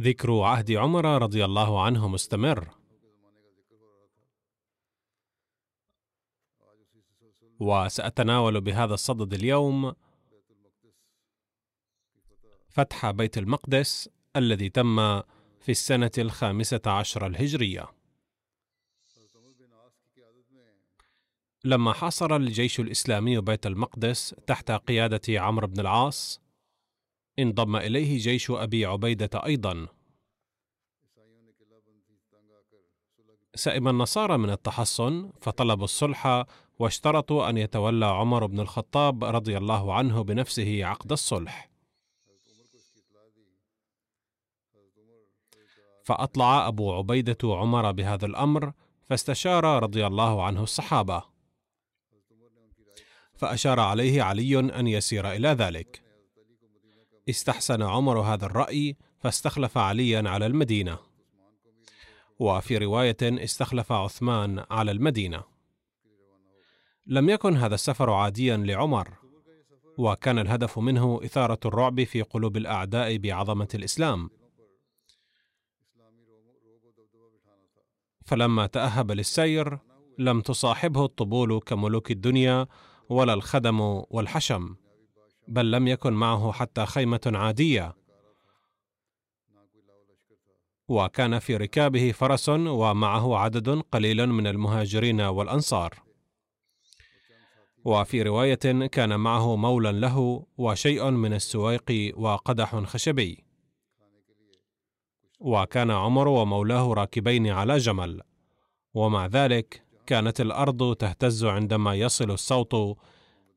ذكر عهد عمر رضي الله عنه مستمر. وسأتناول بهذا الصدد اليوم فتح بيت المقدس الذي تم في السنة الخامسة عشر الهجرية. لما حاصر الجيش الإسلامي بيت المقدس تحت قيادة عمرو بن العاص انضم إليه جيش أبي عبيدة أيضا. سئم النصارى من التحصن فطلبوا الصلح واشترطوا أن يتولى عمر بن الخطاب رضي الله عنه بنفسه عقد الصلح. فأطلع أبو عبيدة عمر بهذا الأمر فاستشار رضي الله عنه الصحابة. فأشار عليه علي أن يسير إلى ذلك. استحسن عمر هذا الرأي فاستخلف عليا على المدينة. وفي رواية استخلف عثمان على المدينة. لم يكن هذا السفر عاديا لعمر وكان الهدف منه إثارة الرعب في قلوب الأعداء بعظمة الإسلام. فلما تأهب للسير لم تصاحبه الطبول كملوك الدنيا ولا الخدم والحشم. بل لم يكن معه حتى خيمة عادية. وكان في ركابه فرس ومعه عدد قليل من المهاجرين والأنصار. وفي رواية كان معه مولى له وشيء من السويق وقدح خشبي. وكان عمر ومولاه راكبين على جمل. ومع ذلك كانت الأرض تهتز عندما يصل الصوت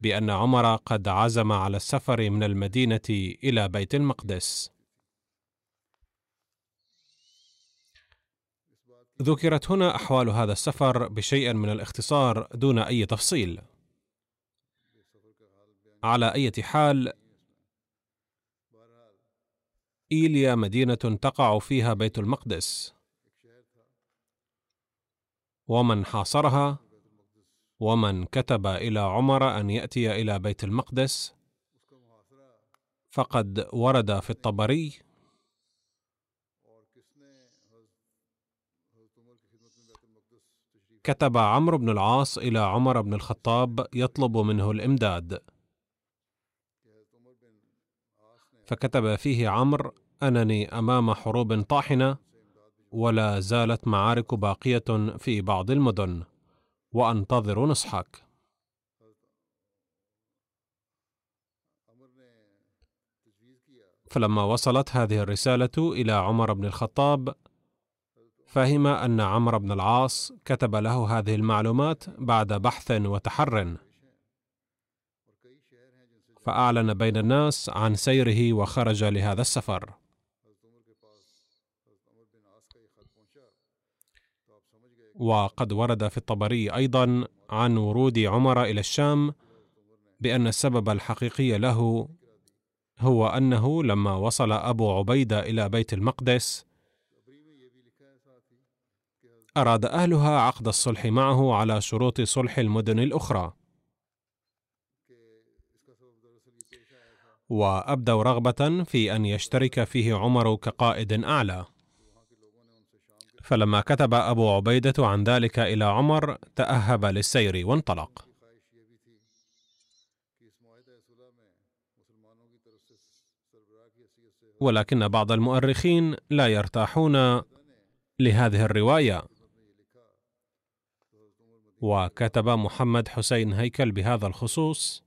بأن عمر قد عزم على السفر من المدينة إلى بيت المقدس. ذكرت هنا أحوال هذا السفر بشيء من الاختصار دون أي تفصيل. على أي حال إيليا مدينة تقع فيها بيت المقدس. ومن حاصرها ومن كتب إلى عمر أن يأتي إلى بيت المقدس فقد ورد في الطبري كتب عمرو بن العاص إلى عمر بن الخطاب يطلب منه الإمداد. فكتب فيه عمرو أنني أمام حروب طاحنة ولا زالت معارك باقية في بعض المدن. وأنتظر نصحك. فلما وصلت هذه الرسالة إلى عمر بن الخطاب فهم أن عمرو بن العاص كتب له هذه المعلومات بعد بحث وتحر. فأعلن بين الناس عن سيره وخرج لهذا السفر. وقد ورد في الطبري أيضا عن ورود عمر إلى الشام بأن السبب الحقيقي له هو أنه لما وصل أبو عبيدة إلى بيت المقدس أراد أهلها عقد الصلح معه على شروط صلح المدن الأخرى. وأبدوا رغبة في أن يشترك فيه عمر كقائد أعلى. فلما كتب أبو عبيدة عن ذلك إلى عمر تأهب للسير وانطلق. ولكن بعض المؤرخين لا يرتاحون لهذه الرواية. وكتب محمد حسين هيكل بهذا الخصوص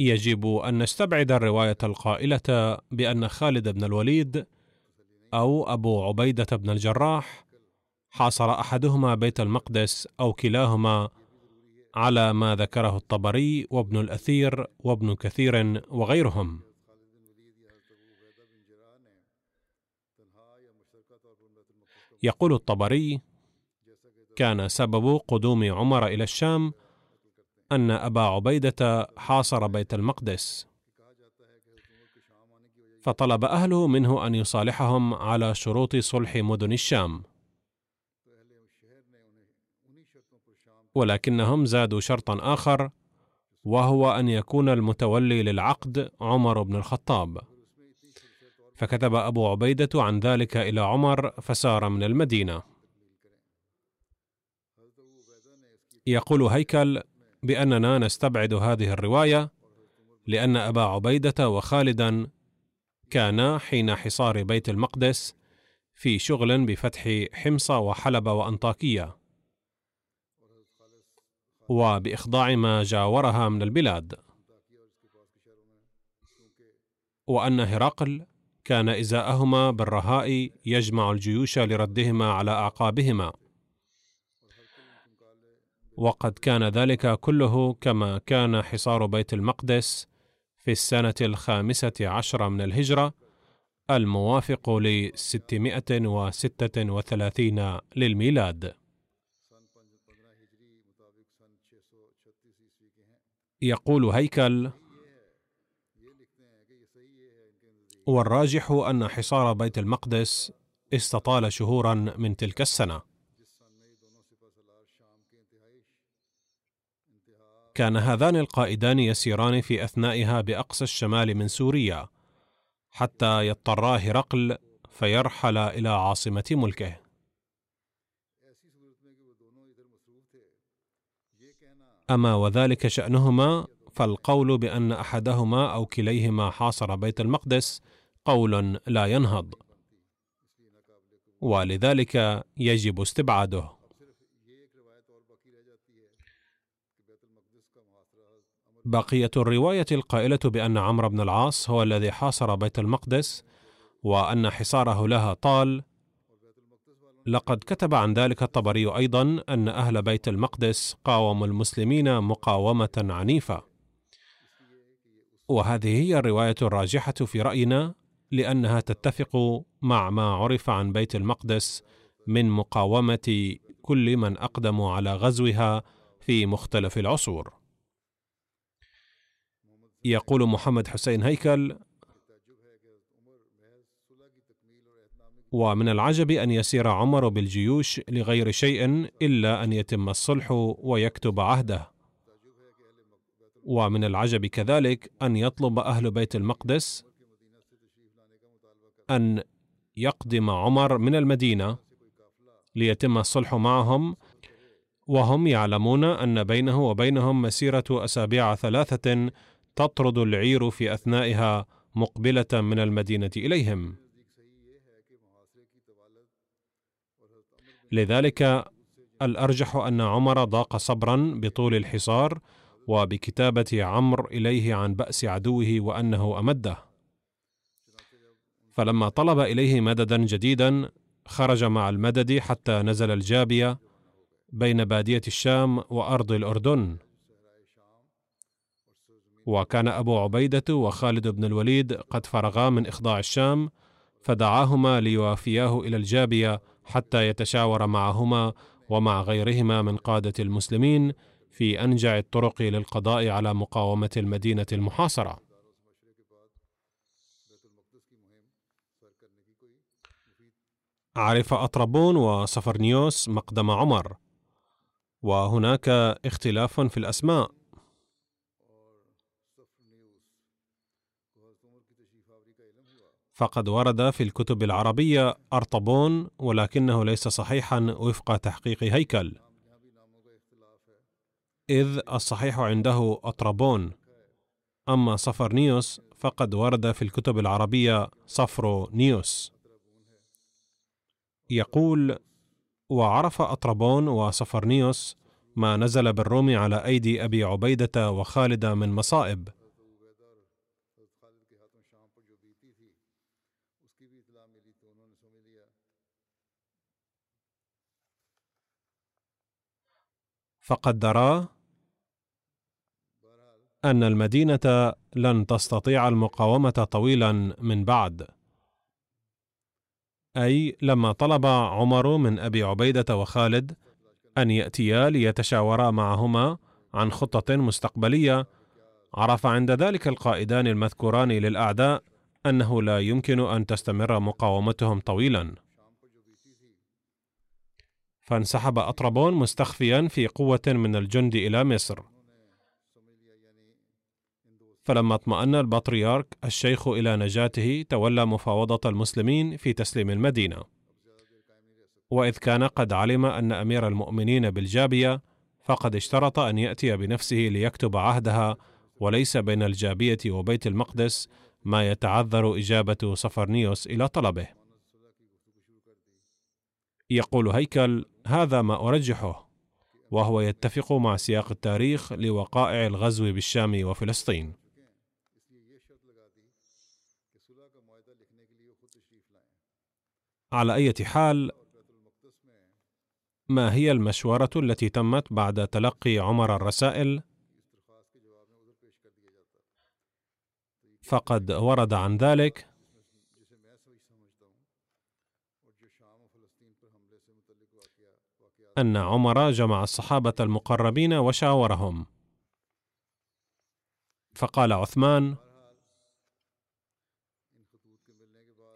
يجب أن نستبعد الرواية القائلة بأن خالد بن الوليد أو أبو عبيدة بن الجراح حاصر أحدهما بيت المقدس أو كلاهما على ما ذكره الطبري وابن الأثير وابن كثير وغيرهم. يقول الطبري كان سبب قدوم عمر إلى الشام أن أبا عبيدة حاصر بيت المقدس فطلب أهله منه أن يصالحهم على شروط صلح مدن الشام. ولكنهم زادوا شرطا آخر وهو أن يكون المتولي للعقد عمر بن الخطاب. فكتب أبو عبيدة عن ذلك إلى عمر فسار من المدينة. يقول هيكل بأننا نستبعد هذه الرواية لأن أبا عبيدة وخالدا كانا حين حصار بيت المقدس في شغل بفتح حمص وحلب وأنطاكية. وبإخضاع ما جاورها من البلاد. وأن هرقل كان إزاءهما بالرهاء يجمع الجيوش لردهما على أعقابهما. وقد كان ذلك كله كما كان حصار بيت المقدس في السنة الخامسة عشرة من الهجرة الموافق وستة وثلاثين للميلاد. يقول هيكل والراجح أن حصار بيت المقدس استطال شهورا من تلك السنة. كان هذان القائدان يسيران في أثنائها بأقصى الشمال من سوريا حتى يضطرا هرقل فيرحل إلى عاصمة ملكه. أما وذلك شأنهما فالقول بأن أحدهما أو كليهما حاصر بيت المقدس قول لا ينهض. ولذلك يجب استبعاده. بقية الرواية القائلة بأن عمرو بن العاص هو الذي حاصر بيت المقدس وأن حصاره لها طال. لقد كتب عن ذلك الطبري أيضا أن أهل بيت المقدس قاوموا المسلمين مقاومة عنيفة. وهذه هي الرواية الراجحة في رأينا لأنها تتفق مع ما عرف عن بيت المقدس من مقاومة كل من أقدموا على غزوها في مختلف العصور. يقول محمد حسين هيكل ومن العجب أن يسير عمر بالجيوش لغير شيء إلا أن يتم الصلح ويكتب عهده. ومن العجب كذلك أن يطلب أهل بيت المقدس أن يقدم عمر من المدينة ليتم الصلح معهم وهم يعلمون أن بينه وبينهم مسيرة أسابيع ثلاثة تطرد العير في أثنائها مقبلة من المدينة إليهم. لذلك الأرجح أن عمر ضاق صبرا بطول الحصار وبكتابة عمرو إليه عن بأس عدوه وأنه أمده. فلما طلب إليه مددا جديدا خرج مع المدد حتى نزل الجابية بين بادية الشام وأرض الأردن. وكان أبو عبيدة وخالد بن الوليد قد فرغا من إخضاع الشام فدعاهما ليوافياه إلى الجابية حتى يتشاور معهما ومع غيرهما من قادة المسلمين في أنجع الطرق للقضاء على مقاومة المدينة المحاصرة. عرف أطربون وصفرنيوس مقدم عمر وهناك اختلاف في الأسماء. فقد ورد في الكتب العربية أرطبون ولكنه ليس صحيحا وفق تحقيق هيكل. إذ الصحيح عنده أطربون. أما صفرنيوس فقد ورد في الكتب العربية صفر نيوس يقول وعرف أطربون وصفرنيوس ما نزل بالروم على أيدي أبي عبيدة وخالد من مصائب. فقدرا أن المدينة لن تستطيع المقاومة طويلا من بعد. أي لما طلب عمر من أبي عبيدة وخالد أن يأتيا ليتشاورا معهما عن خطة مستقبلية عرف عند ذلك القائدان المذكوران للأعداء أنه لا يمكن أن تستمر مقاومتهم طويلا. فانسحب أطربون مستخفيا في قوة من الجند إلى مصر. فلما اطمأن البطريرك الشيخ إلى نجاته تولى مفاوضة المسلمين في تسليم المدينة. وإذ كان قد علم أن أمير المؤمنين بالجابية فقد اشترط أن يأتي بنفسه ليكتب عهدها وليس بين الجابية وبيت المقدس ما يتعذر إجابة صفرنيوس إلى طلبه. يقول هيكل هذا ما أرجحه. وهو يتفق مع سياق التاريخ لوقائع الغزو بالشام وفلسطين. على أي حال ما هي المشورة التي تمت بعد تلقي عمر الرسائل؟ فقد ورد عن ذلك أن عمر جمع الصحابة المقربين وشاورهم. فقال عثمان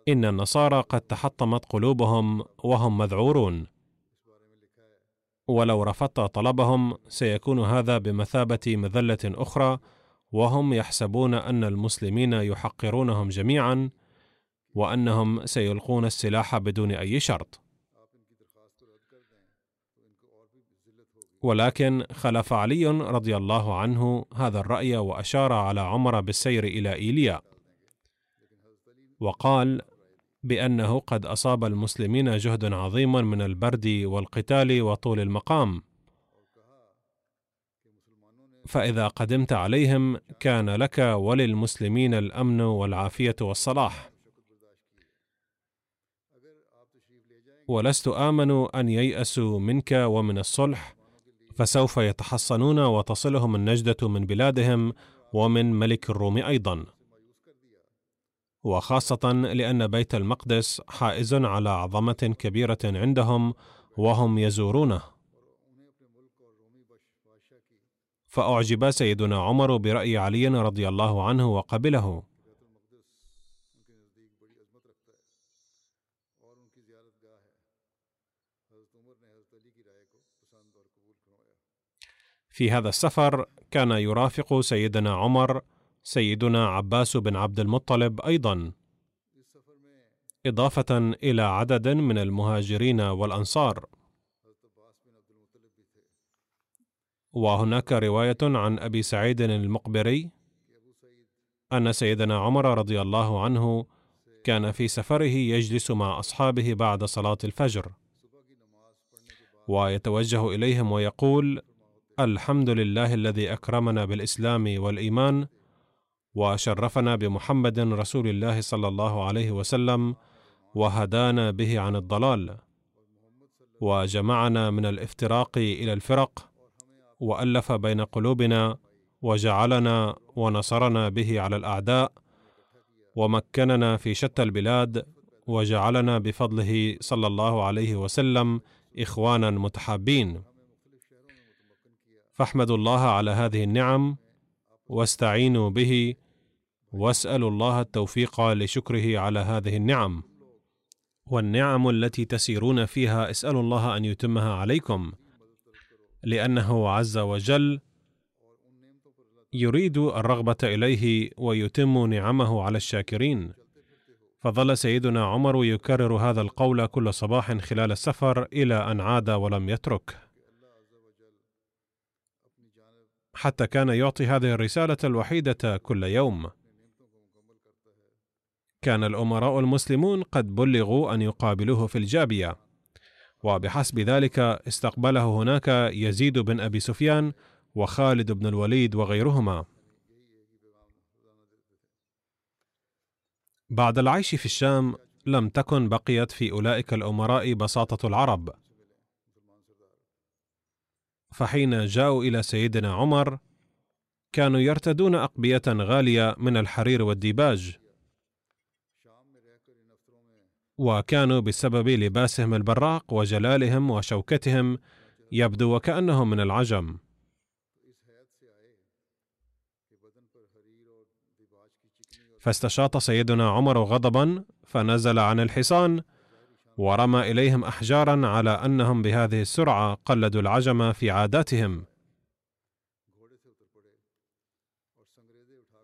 إن النصارى قد تحطمت قلوبهم وهم مذعورون. ولو رفضت طلبهم سيكون هذا بمثابة مذلة أخرى وهم يحسبون أن المسلمين يحقرونهم جميعا وأنهم سيلقون السلاح بدون أي شرط. ولكن خلف علي رضي الله عنه هذا الرأي وأشار على عمر بالسير إلى إيليا. وقال بأنه قد أصاب المسلمين جهد عظيم من البرد والقتال وطول المقام. فإذا قدمت عليهم كان لك وللمسلمين الأمن والعافية والصلاح. ولست آمن أن ييأسوا منك ومن الصلح فسوف يتحصنون وتصلهم النجدة من بلادهم ومن ملك الروم أيضا. وخاصة لأن بيت المقدس حائز على عظمة كبيرة عندهم وهم يزورونه. فأعجب سيدنا عمر برأي علي رضي الله عنه وقبله. في هذا السفر كان يرافق سيدنا عمر سيدنا عباس بن عبد المطلب أيضا. إضافة إلى عدد من المهاجرين والأنصار. وهناك رواية عن أبي سعيد المقبري أن سيدنا عمر رضي الله عنه كان في سفره يجلس مع أصحابه بعد صلاة الفجر. ويتوجه إليهم ويقول الحمد لله الذي أكرمنا بالإسلام والإيمان وشرفنا بمحمد رسول الله صلى الله عليه وسلم وهدانا به عن الضلال وجمعنا من الافتراق إلى الفرق وألف بين قلوبنا وجعلنا ونصرنا به على الأعداء ومكننا في شتى البلاد وجعلنا بفضله صلى الله عليه وسلم إخوانا متحابين. فاحمدوا الله على هذه النعم واستعينوا به واسألوا الله التوفيق لشكره على هذه النعم. والنعم التي تسيرون فيها اسألوا الله أن يتمها عليكم لأنه عز وجل يريد الرغبة إليه ويتم نعمه على الشاكرين. فظل سيدنا عمر يكرر هذا القول كل صباح خلال السفر إلى أن عاد ولم يتركه حتى كان يعطي هذه الرسالة الوحيدة كل يوم. كان الأمراء المسلمون قد بلغوا أن يقابلوه في الجابية. وبحسب ذلك استقبله هناك يزيد بن أبي سفيان وخالد بن الوليد وغيرهما. بعد العيش في الشام لم تكن بقيت في أولئك الأمراء بساطة العرب. فحين جاءوا إلى سيدنا عمر كانوا يرتدون أقبية غالية من الحرير والديباج. وكانوا بسبب لباسهم البراق وجلالهم وشوكتهم يبدو وكانهم من العجم. فاستشاط سيدنا عمر غضبا فنزل عن الحصان ورمى إليهم أحجارا على أنهم بهذه السرعة قلدوا العجم في عاداتهم.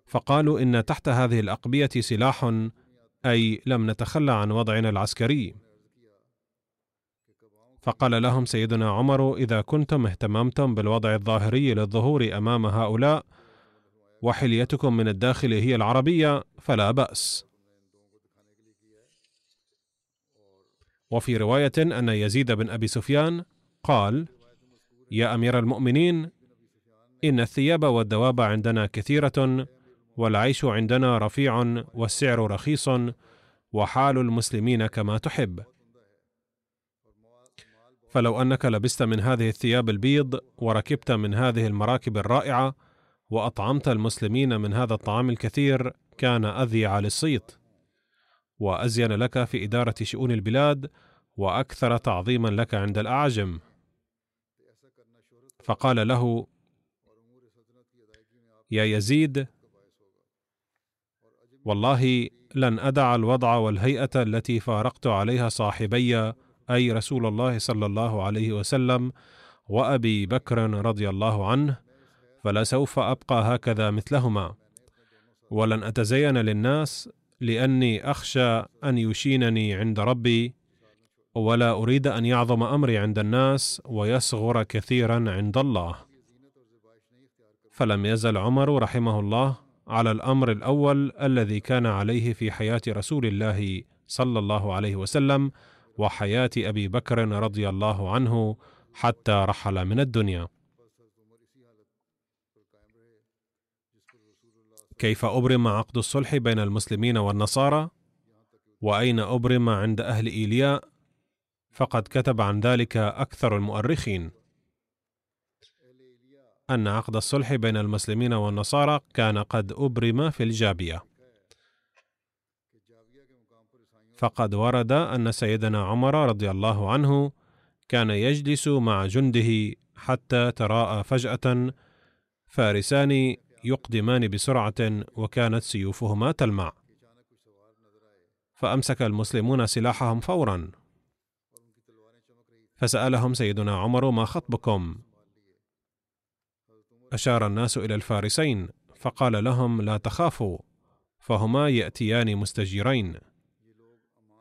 فقالوا إن تحت هذه الأقبية سلاح أي لم نتخلى عن وضعنا العسكري. فقال لهم سيدنا عمر إذا كنتم اهتممتم بالوضع الظاهري للظهور أمام هؤلاء وحليتكم من الداخل هي العربية فلا بأس. وفي رواية أن يزيد بن أبي سفيان قال يا أمير المؤمنين إن الثياب والدواب عندنا كثيرة والعيش عندنا رفيع والسعر رخيص وحال المسلمين كما تحب. فلو أنك لبست من هذه الثياب البيض وركبت من هذه المراكب الرائعة وأطعمت المسلمين من هذا الطعام الكثير كان أذيع للصيت. وأزين لك في إدارة شؤون البلاد وأكثر تعظيما لك عند الاعاجم فقال له يا يزيد والله لن أدع الوضع والهيئة التي فارقت عليها صاحبي أي رسول الله صلى الله عليه وسلم وأبي بكر رضي الله عنه فلسوف أبقى هكذا مثلهما. ولن أتزين للناس لأني أخشى أن يشينني عند ربي ولا أريد أن يعظم أمري عند الناس ويصغر كثيرا عند الله. فلم يزل عمر رحمه الله على الأمر الأول الذي كان عليه في حياة رسول الله صلى الله عليه وسلم وحياة أبي بكر رضي الله عنه حتى رحل من الدنيا. كيف أبرم عقد الصلح بين المسلمين والنصارى؟ وأين أبرم عند أهل ايلياء فقد كتب عن ذلك أكثر المؤرخين. أن عقد الصلح بين المسلمين والنصارى كان قد أبرم في الجابية. فقد ورد أن سيدنا عمر رضي الله عنه كان يجلس مع جنده حتى تراءى فجأة فارسان يقدمان بسرعة وكانت سيوفهما تلمع. فأمسك المسلمون سلاحهم فورا. فسألهم سيدنا عمر ما خطبكم؟ أشار الناس إلى الفارسين فقال لهم لا تخافوا فهما يأتيان مستجيرين.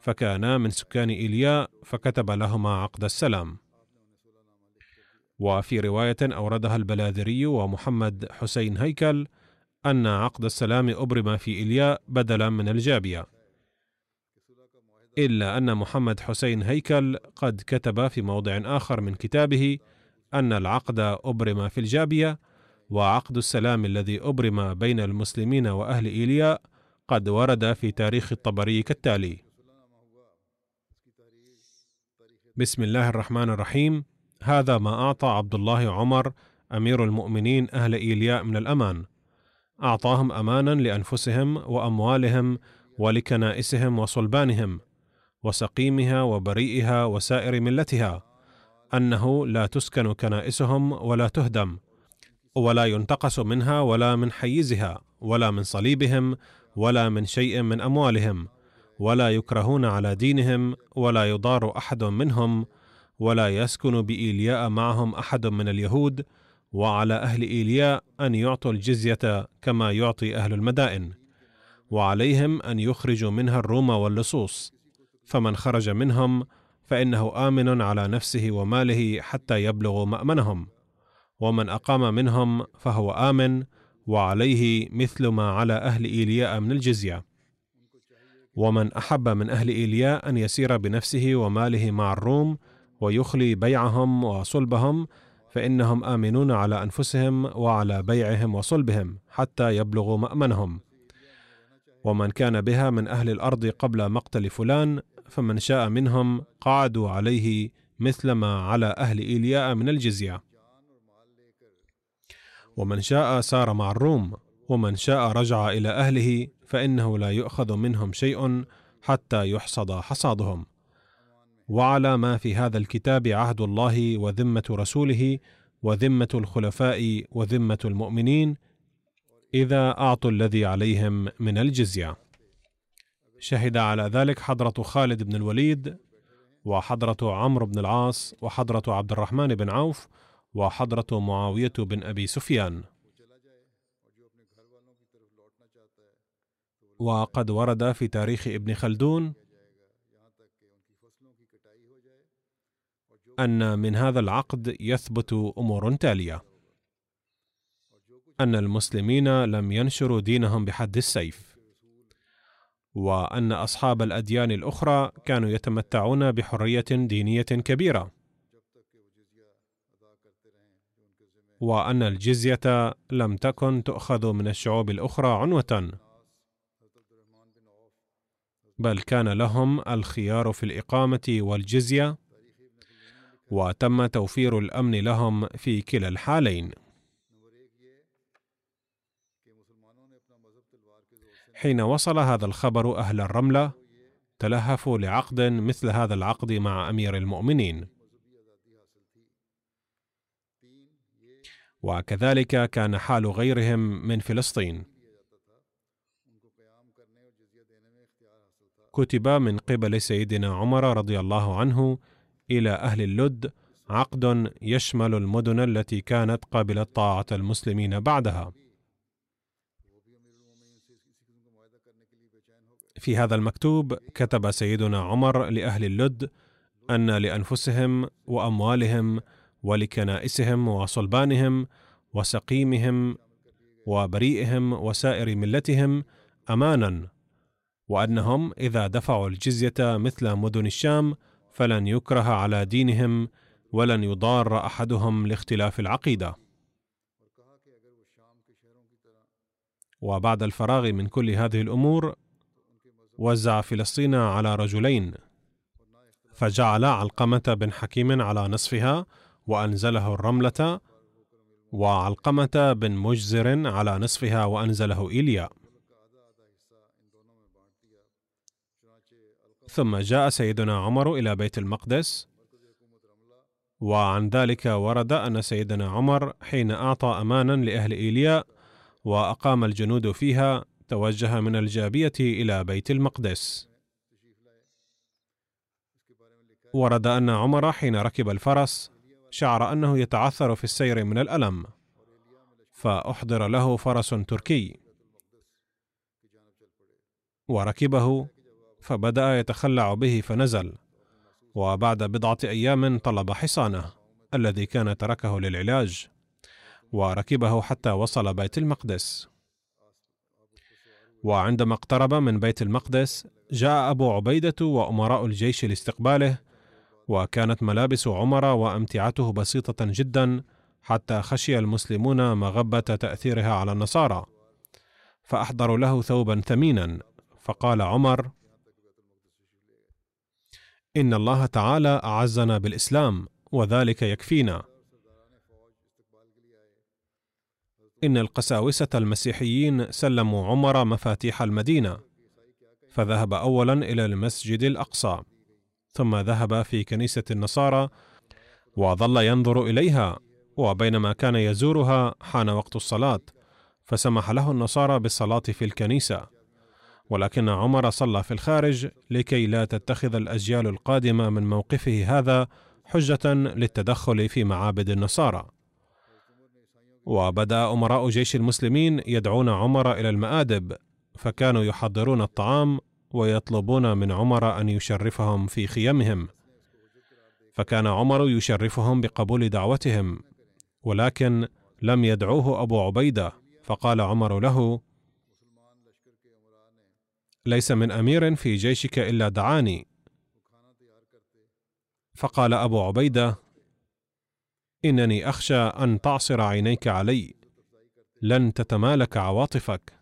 فكانا من سكان ايلياء فكتب لهما عقد السلام. وفي رواية أوردها البلاذري ومحمد حسين هيكل أن عقد السلام أبرم في ايلياء بدلا من الجابية. إلا أن محمد حسين هيكل قد كتب في موضع آخر من كتابه أن العقد أبرم في الجابية وعقد السلام الذي أبرم بين المسلمين وأهل ايلياء قد ورد في تاريخ الطبري كالتالي. بسم الله الرحمن الرحيم. هذا ما أعطى عبد الله عمر أمير المؤمنين أهل إيلياء من الأمان. أعطاهم امانا لأنفسهم وأموالهم ولكنائسهم وصلبانهم وسقيمها وبريئها وسائر ملتها. أنه لا تسكن كنائسهم ولا تهدم ولا ينتقص منها ولا من حيزها ولا من صليبهم ولا من شيء من أموالهم ولا يكرهون على دينهم ولا يضار أحد منهم ولا يسكن بإيلياء معهم أحد من اليهود وعلى أهل إيلياء أن يعطوا الجزية كما يعطي أهل المدائن وعليهم أن يخرجوا منها الروم واللصوص فمن خرج منهم فإنه آمن على نفسه وماله حتى يبلغوا مأمنهم ومن أقام منهم فهو آمن وعليه مثل ما على أهل إيلياء من الجزية. ومن أحب من أهل إيلياء أن يسير بنفسه وماله مع الروم ويخلي بيعهم وصلبهم فإنهم آمنون على أنفسهم وعلى بيعهم وصلبهم حتى يبلغوا مأمنهم. ومن كان بها من أهل الأرض قبل مقتل فلان فمن شاء منهم قعدوا عليه مثل ما على أهل إيلياء من الجزية. ومن شاء سار مع الروم ومن شاء رجع إلى أهله فإنه لا يؤخذ منهم شيء حتى يحصد حصادهم. وعلى ما في هذا الكتاب عهد الله وذمة رسوله وذمة الخلفاء وذمة المؤمنين إذا أعطوا الذي عليهم من الجزية. شهد على ذلك حضرة خالد بن الوليد وحضرة عمرو بن العاص وحضرة عبد الرحمن بن عوف وحضرة معاوية بن أبي سفيان. وقد ورد في تاريخ ابن خلدون أن من هذا العقد يثبت أمور تالية. أن المسلمين لم ينشروا دينهم بحد السيف. وأن أصحاب الأديان الأخرى كانوا يتمتعون بحرية دينية كبيرة. وأن الجزية لم تكن تؤخذ من الشعوب الأخرى عنوة. بل كان لهم الخيار في الإقامة والجزية وتم توفير الأمن لهم في كلا الحالين. حين وصل هذا الخبر أهل الرملة تلهفوا لعقد مثل هذا العقد مع أمير المؤمنين. وكذلك كان حال غيرهم من فلسطين. كتب من قبل سيدنا عمر رضي الله عنه إلى أهل اللد عقد يشمل المدن التي كانت قابلة طاعة المسلمين بعدها. في هذا المكتوب كتب سيدنا عمر لأهل اللد أن لأنفسهم وأموالهم ولكنائسهم وصلبانهم وسقيمهم وبريئهم وسائر ملتهم امانا وأنهم إذا دفعوا الجزية مثل مدن الشام فلن يكره على دينهم ولن يضار أحدهم لاختلاف العقيدة. وبعد الفراغ من كل هذه الأمور وزع فلسطين على رجلين فجعل علقمة بن حكيم على نصفها وأنزله الرملة وعلقمة بن مجزر على نصفها وأنزله إيليا. ثم جاء سيدنا عمر إلى بيت المقدس وعن ذلك ورد أن سيدنا عمر حين أعطى امانا لأهل ايلياء وأقام الجنود فيها توجه من الجابية إلى بيت المقدس. ورد أن عمر حين ركب الفرس شعر أنه يتعثر في السير من الألم فأحضر له فرس تركي. وركبه فبدأ يتخلع به فنزل. وبعد بضعة أيام طلب حصانه الذي كان تركه للعلاج وركبه حتى وصل بيت المقدس. وعندما اقترب من بيت المقدس جاء أبو عبيدة وأمراء الجيش لاستقباله وكانت ملابس عمر وأمتعته بسيطة جدا حتى خشي المسلمون مغبة تأثيرها على النصارى. فأحضروا له ثوبا ثمينا فقال عمر إن الله تعالى أعزنا بالإسلام وذلك يكفينا. إن القساوسة المسيحيين سلموا عمر مفاتيح المدينة فذهب اولا إلى المسجد الأقصى ثم ذهب في كنيسة النصارى وظل ينظر إليها وبينما كان يزورها حان وقت الصلاة فسمح له النصارى بالصلاة في الكنيسة. ولكن عمر صلى في الخارج لكي لا تتخذ الأجيال القادمة من موقفه هذا حجة للتدخل في معابد النصارى. وبدأ أمراء جيش المسلمين يدعون عمر إلى المآدب فكانوا يحضرون الطعام ويطلبون من عمر أن يشرفهم في خيمهم. فكان عمر يشرفهم بقبول دعوتهم ولكن لم يدعوه أبو عبيدة فقال عمر له ليس من أمير في جيشك إلا دعاني. فقال أبو عبيدة إنني أخشى أن تعصر عينيك علي لن تتمالك عواطفك.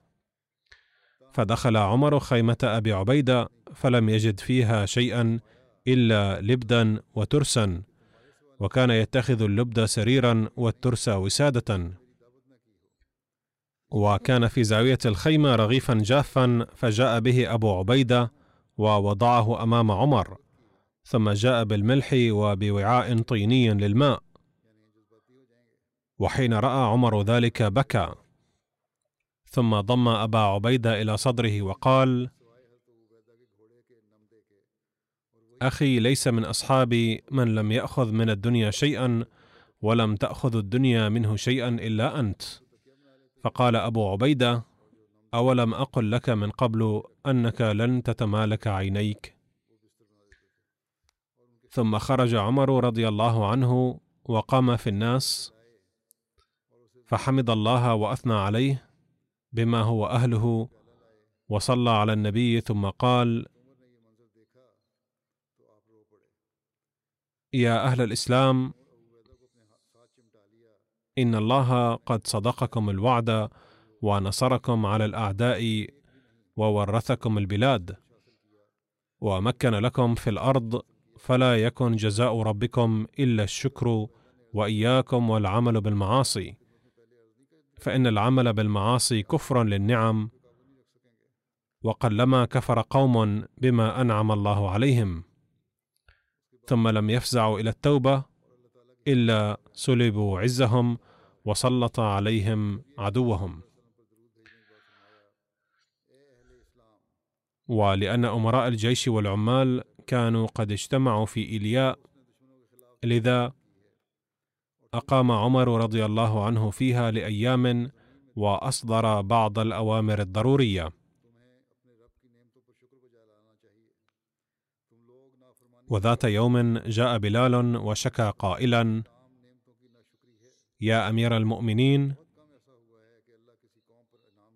فدخل عمر خيمة أبي عبيدة فلم يجد فيها شيئا إلا لبدا وترسا وكان يتخذ اللبد سريرا والترس وسادة. وكان في زاوية الخيمة رغيفا جافا فجاء به أبو عبيدة ووضعه أمام عمر ثم جاء بالملح وبوعاء طيني للماء. وحين رأى عمر ذلك بكى. ثم ضم أبا عبيدة إلى صدره وقال أخي ليس من أصحابي من لم يأخذ من الدنيا شيئا ولم تأخذ الدنيا منه شيئا إلا أنت. فقال أبو عبيدة أولم أقل لك من قبل أنك لن تتمالك عينيك؟ ثم خرج عمر رضي الله عنه وقام في الناس فحمد الله وأثنى عليه بما هو أهله وصلى على النبي ثم قال يا أهل الإسلام إن الله قد صدقكم الوعد ونصركم على الأعداء وورثكم البلاد ومكن لكم في الأرض فلا يكن جزاء ربكم إلا الشكر وإياكم والعمل بالمعاصي فإن العمل بالمعاصي كفر للنعم وقلما كفر قوم بما أنعم الله عليهم ثم لم يفزعوا إلى التوبة إلا سلبوا عزهم وسلط عليهم عدوهم. ولان امراء الجيش والعمال كانوا قد اجتمعوا في ايلياء لذا اقام عمر رضي الله عنه فيها لايام واصدر بعض الاوامر الضروريه. وذات يوم جاء بلال وشكى قائلا يا أمير المؤمنين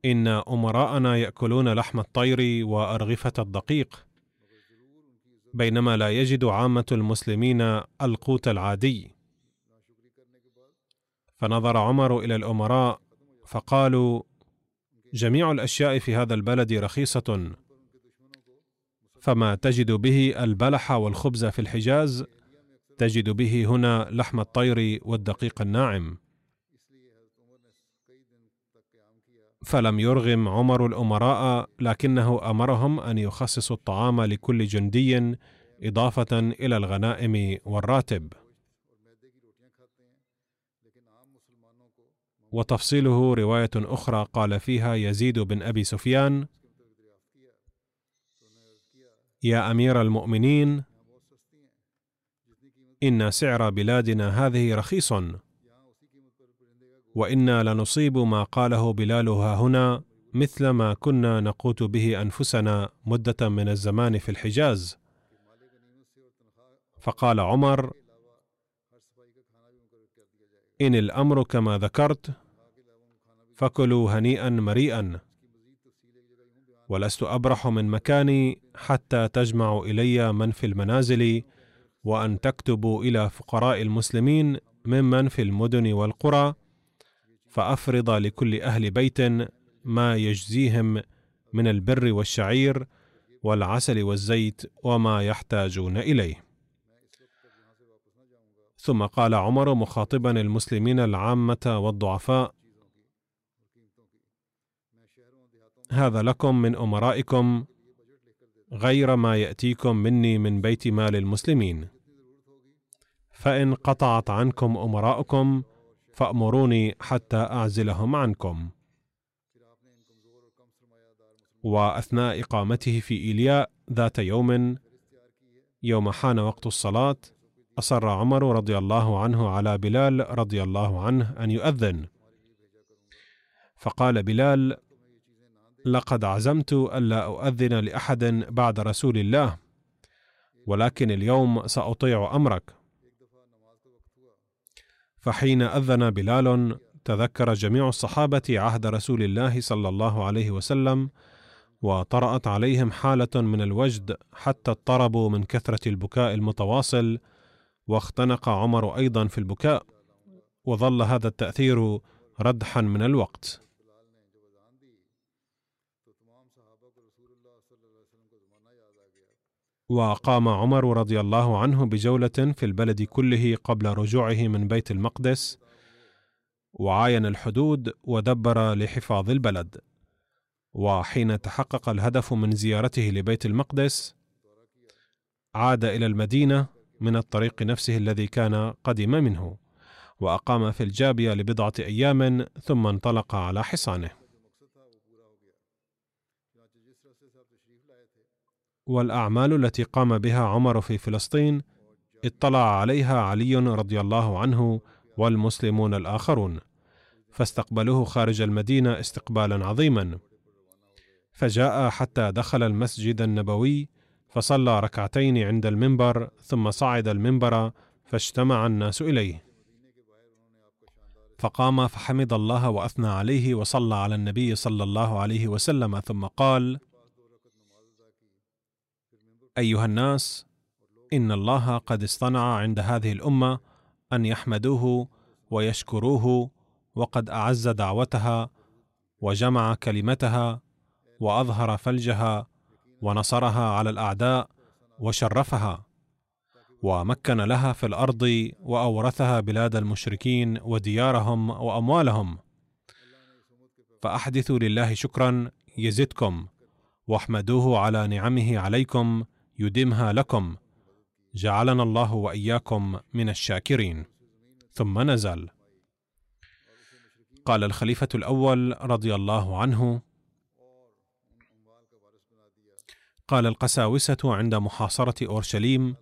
إن أمراءنا يأكلون لحم الطير وأرغفة الدقيق بينما لا يجد عامة المسلمين القوت العادي. فنظر عمر إلى الأمراء فقالوا جميع الأشياء في هذا البلد رخيصة فما تجد به البلح والخبز في الحجاز تجد به هنا لحم الطير والدقيق الناعم. فلم يرغم عمر الأمراء لكنه أمرهم أن يخصصوا الطعام لكل جندي إضافة إلى الغنائم والراتب. وتفصيله رواية أخرى قال فيها يزيد بن أبي سفيان يا أمير المؤمنين إن سعر بلادنا هذه رخيص. وإنا لنصيب ما قاله بلال ها هنا مثل ما كنا نقوت به أنفسنا مدة من الزمان في الحجاز. فقال عمر إن الأمر كما ذكرت فكلوا هنيئا مريئا. ولست أبرح من مكاني حتى تجمعوا إلي من في المنازل. وأن تكتبوا إلى فقراء المسلمين ممن في المدن والقرى فأفرض لكل أهل بيت ما يجزيهم من البر والشعير والعسل والزيت وما يحتاجون إليه. ثم قال عمر مخاطبا المسلمين العامة والضعفاء هذا لكم من أمرائكم غير ما يأتيكم مني من بيت مال المسلمين. فإن قطعت عنكم امراؤكم فأمروني حتى أعزلهم عنكم. وأثناء إقامته في ايلياء ذات يوم يوم حان وقت الصلاة أصر عمر رضي الله عنه على بلال رضي الله عنه أن يؤذن. فقال بلال لقد عزمت ألا أؤذن لأحد بعد رسول الله ولكن اليوم سأطيع أمرك. فحين أذن بلال تذكر جميع الصحابة عهد رسول الله صلى الله عليه وسلم وطرأت عليهم حالة من الوجد حتى اضطربوا من كثرة البكاء المتواصل واختنق عمر أيضا في البكاء وظل هذا التأثير ردحا من الوقت. وقام عمر رضي الله عنه بجولة في البلد كله قبل رجوعه من بيت المقدس وعاين الحدود ودبر لحفاظ البلد. وحين تحقق الهدف من زيارته لبيت المقدس عاد إلى المدينة من الطريق نفسه الذي كان قدم منه وأقام في الجابية لبضعة أيام ثم انطلق على حصانه. والأعمال التي قام بها عمر في فلسطين اطلع عليها علي رضي الله عنه والمسلمون الآخرون فاستقبلوه خارج المدينة استقبالا عظيما. فجاء حتى دخل المسجد النبوي فصلى ركعتين عند المنبر ثم صعد المنبر فاجتمع الناس إليه. فقام فحمد الله وأثنى عليه وصلى على النبي صلى الله عليه وسلم ثم قال أيها الناس إن الله قد اصطنع عند هذه الأمة أن يحمدوه ويشكروه وقد أعز دعوتها وجمع كلمتها وأظهر فلجها ونصرها على الأعداء وشرفها ومكن لها في الأرض وأورثها بلاد المشركين وديارهم وأموالهم. فأحدثوا لله شكرا يزدكم واحمدوه على نعمه عليكم يدمها لكم. جعلنا الله وإياكم من الشاكرين. ثم نزل. قال الخليفة الأول رضي الله عنه قال القساوسة عند محاصرة أورشليم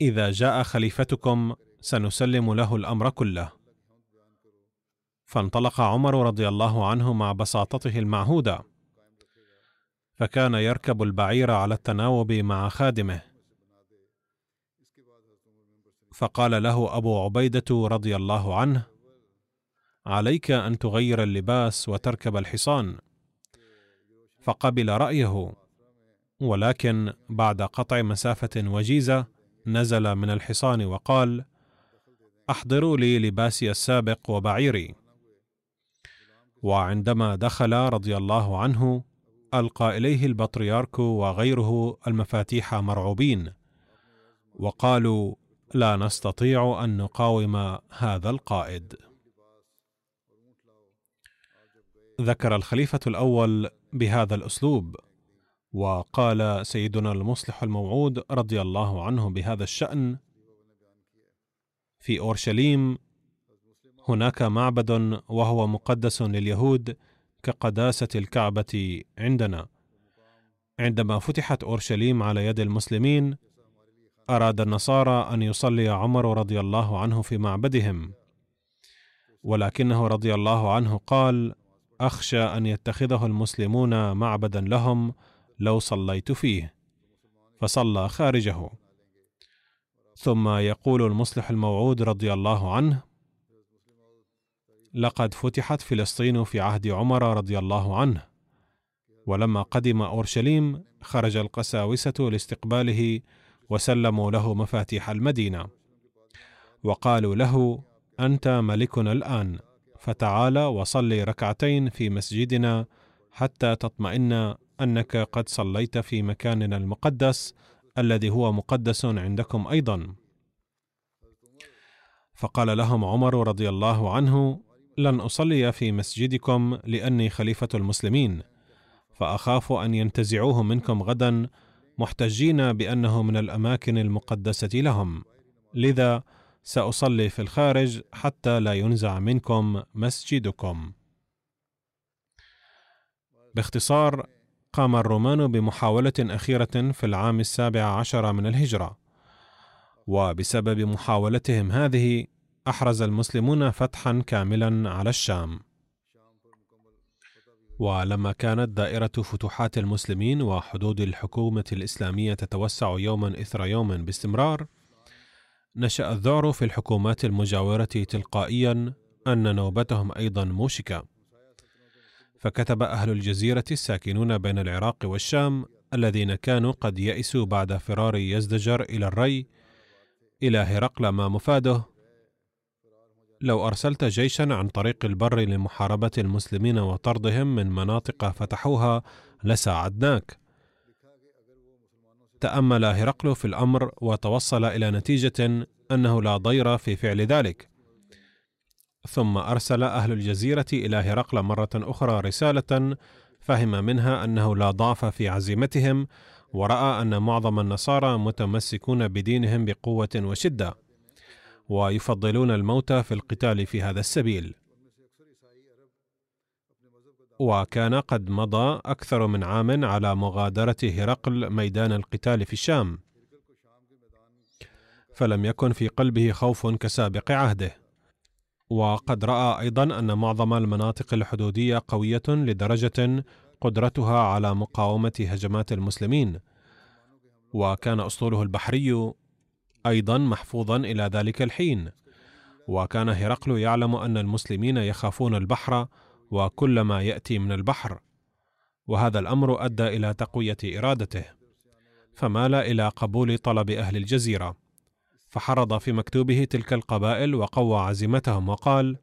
إذا جاء خليفتكم سنسلم له الأمر كله. فانطلق عمر رضي الله عنه مع بساطته المعهودة. فكان يركب البعير على التناوب مع خادمه. فقال له أبو عبيدة رضي الله عنه عليك أن تغير اللباس وتركب الحصان. فقبل رأيه ولكن بعد قطع مسافة وجيزة نزل من الحصان وقال احضروا لي لباسي السابق وبعيري. وعندما دخل رضي الله عنه ألقى إليه البطريرك وغيره المفاتيح مرعوبين وقالوا لا نستطيع أن نقاوم هذا القائد. ذكر الخليفة الأول بهذا الأسلوب وقال سيدنا المصلح الموعود رضي الله عنه بهذا الشأن في أورشليم هناك معبد وهو مقدس لليهود كقداسة الكعبة عندنا. عندما فتحت أورشليم على يد المسلمين أراد النصارى أن يصلي عمر رضي الله عنه في معبدهم. ولكنه رضي الله عنه قال أخشى أن يتخذه المسلمون معبدا لهم لو صليت فيه. فصلى خارجه. ثم يقول المصلح الموعود رضي الله عنه لقد فتحت فلسطين في عهد عمر رضي الله عنه. ولما قدم أورشليم خرج القساوسة لاستقباله وسلموا له مفاتيح المدينة. وقالوا له أنت ملكنا الآن فتعال وصل ركعتين في مسجدنا حتى تطمئن أنك قد صليت في مكاننا المقدس الذي هو مقدس عندكم أيضا. فقال لهم عمر رضي الله عنه لن أصلي في مسجدكم لأني خليفة المسلمين فأخاف أن ينتزعوه منكم غدا محتجين بأنه من الأماكن المقدسة لهم. لذا سأصلي في الخارج حتى لا ينزع منكم مسجدكم. باختصار قام الرومان بمحاولة أخيرة في العام السابع عشر من الهجرة وبسبب محاولتهم هذه أحرز المسلمون فتحا كاملا على الشام. ولما كانت دائرة فتوحات المسلمين وحدود الحكومة الإسلامية تتوسع يوما إثر يوم باستمرار نشأ الذعر في الحكومات المجاورة تلقائيا أن نوبتهم أيضا موشكة. فكتب أهل الجزيرة الساكنون بين العراق والشام الذين كانوا قد يئسوا بعد فرار يزدجر إلى الري إلى هرقل ما مفاده لو أرسلت جيشا عن طريق البر لمحاربة المسلمين وطردهم من مناطق فتحوها لساعدناك. تأمل هرقل في الأمر وتوصل إلى نتيجة أنه لا ضير في فعل ذلك. ثم أرسل أهل الجزيرة إلى هرقل مرة أخرى رسالة فهم منها أنه لا ضعف في عزيمتهم ورأى أن معظم النصارى متمسكون بدينهم بقوة وشدة. ويفضلون الموت في القتال في هذا السبيل. وكان قد مضى أكثر من عام على مغادرة هرقل ميدان القتال في الشام. فلم يكن في قلبه خوف كسابق عهده. وقد رأى أيضا أن معظم المناطق الحدودية قوية لدرجة قدرتها على مقاومة هجمات المسلمين. وكان اسطوله البحري أيضا محفوظا إلى ذلك الحين. وكان هرقل يعلم أن المسلمين يخافون البحر وكل ما يأتي من البحر. وهذا الأمر أدى إلى تقوية إرادته. فمال إلى قبول طلب أهل الجزيرة. فحرض في مكتوبه تلك القبائل وقوى عزيمتهم وقال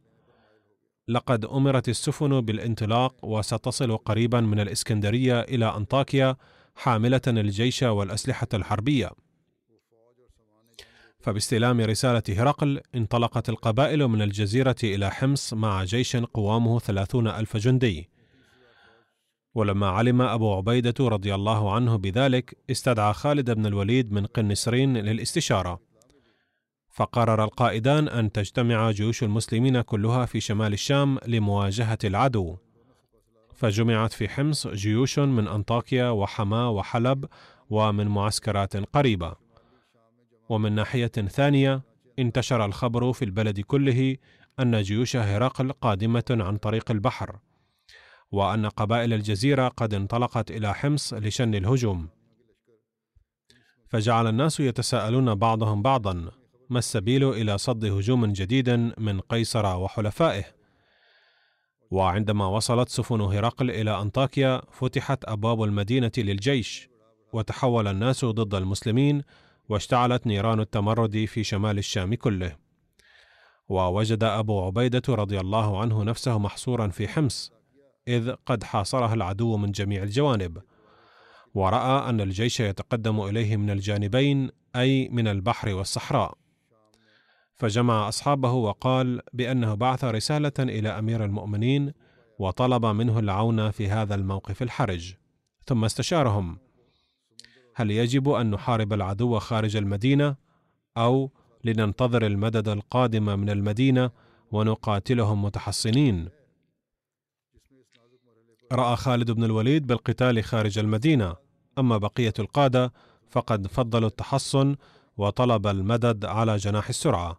لقد أمرت السفن بالانطلاق وستصل قريبا من الإسكندرية إلى أنطاكيا حاملة الجيش والأسلحة الحربية. فباستلام رسالة هرقل انطلقت القبائل من الجزيرة إلى حمص مع جيش قوامه ثلاثون ألف جندي. ولما علم أبو عبيدة رضي الله عنه بذلك استدعى خالد بن الوليد من قنسرين للاستشارة. فقرر القائدان أن تجتمع جيوش المسلمين كلها في شمال الشام لمواجهة العدو. فجمعت في حمص جيوش من أنطاكيا وحما وحلب ومن معسكرات قريبة. ومن ناحية ثانية انتشر الخبر في البلد كله أن جيوش هرقل قادمة عن طريق البحر وأن قبائل الجزيرة قد انطلقت إلى حمص لشن الهجوم. فجعل الناس يتساءلون بعضهم بعضا ما السبيل إلى صد هجوم جديد من قيصر وحلفائه؟ وعندما وصلت سفن هرقل إلى أنطاكيا فتحت أبواب المدينة للجيش وتحول الناس ضد المسلمين واشتعلت نيران التمرد في شمال الشام كله. ووجد أبو عبيدة رضي الله عنه نفسه محصورا في حمص إذ قد حاصرها العدو من جميع الجوانب. ورأى أن الجيش يتقدم إليه من الجانبين أي من البحر والصحراء. فجمع أصحابه وقال بأنه بعث رسالة إلى أمير المؤمنين وطلب منه العون في هذا الموقف الحرج. ثم استشارهم. هل يجب أن نحارب العدو خارج المدينة أو لننتظر المدد القادم من المدينة ونقاتلهم متحصنين؟ رأى خالد بن الوليد بالقتال خارج المدينة. أما بقية القادة فقد فضلوا التحصن وطلب المدد على جناح السرعة.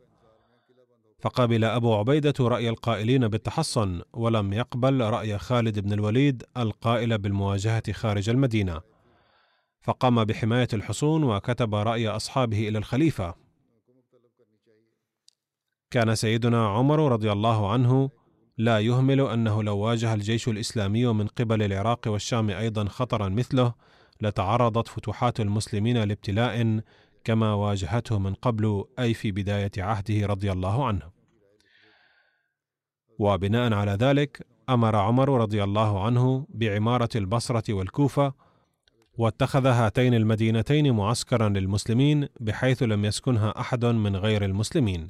فقبل أبو عبيدة رأي القائلين بالتحصن ولم يقبل رأي خالد بن الوليد القائل بالمواجهة خارج المدينة. فقام بحماية الحصون وكتب رأي أصحابه إلى الخليفة. كان سيدنا عمر رضي الله عنه لا يهمل أنه لو واجه الجيش الإسلامي من قبل العراق والشام أيضا خطرا مثله لتعرضت فتوحات المسلمين لابتلاء كما واجهته من قبل أي في بداية عهده رضي الله عنه. وبناء على ذلك أمر عمر رضي الله عنه بعمارة البصرة والكوفة واتخذ هاتين المدينتين معسكرا للمسلمين بحيث لم يسكنها أحد من غير المسلمين.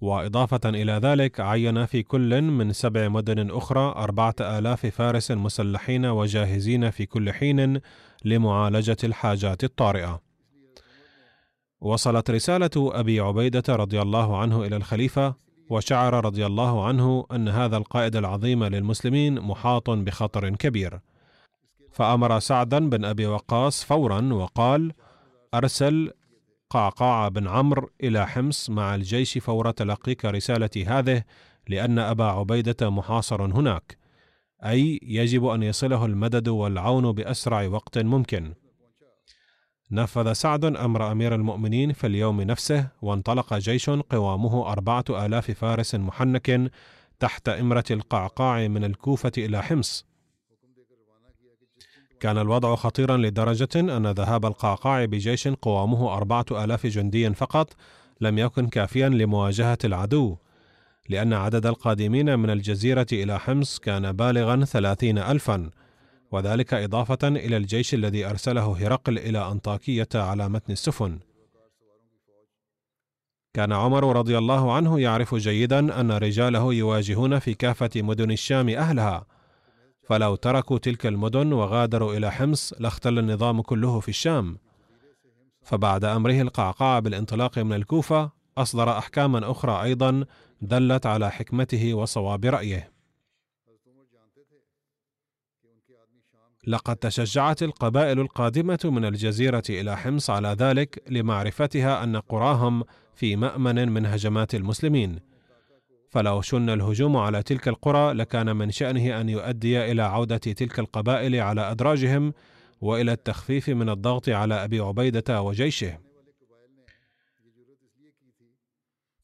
وإضافة إلى ذلك عين في كل من سبع مدن أخرى أربعة آلاف فارس مسلحين وجاهزين في كل حين لمعالجة الحاجات الطارئة. وصلت رسالة أبي عبيدة رضي الله عنه إلى الخليفة وشعر رضي الله عنه أن هذا القائد العظيم للمسلمين محاط بخطر كبير. فأمر سعدا بن أبي وقاص فورا وقال أرسل قعقاع بن عمرو إلى حمص مع الجيش فور تلقيك رسالتي هذه لأن أبا عبيدة محاصر هناك أي يجب أن يصله المدد والعون بأسرع وقت ممكن. نفذ سعد أمر أمير المؤمنين في اليوم نفسه وانطلق جيش قوامه أربعة آلاف فارس محنك تحت إمرة القعقاع من الكوفة إلى حمص. كان الوضع خطيرا لدرجة أن ذهاب القعقاع بجيش قوامه أربعة آلاف جندي فقط لم يكن كافيا لمواجهة العدو لأن عدد القادمين من الجزيرة إلى حمص كان بالغا ثلاثين ألفا وذلك إضافة إلى الجيش الذي أرسله هرقل إلى أنطاكية على متن السفن. كان عمر رضي الله عنه يعرف جيدا أن رجاله يواجهون في كافة مدن الشام أهلها، فلو تركوا تلك المدن وغادروا إلى حمص لاختل النظام كله في الشام. فبعد أمره القعقاع بالانطلاق من الكوفة، أصدر أحكاما أخرى أيضا دلت على حكمته وصواب رأيه. لقد تشجعت القبائل القادمة من الجزيرة إلى حمص على ذلك لمعرفتها أن قراهم في مأمن من هجمات المسلمين، فلو شن الهجوم على تلك القرى لكان من شأنه أن يؤدي إلى عودة تلك القبائل على أدراجهم وإلى التخفيف من الضغط على أبي عبيدة وجيشه.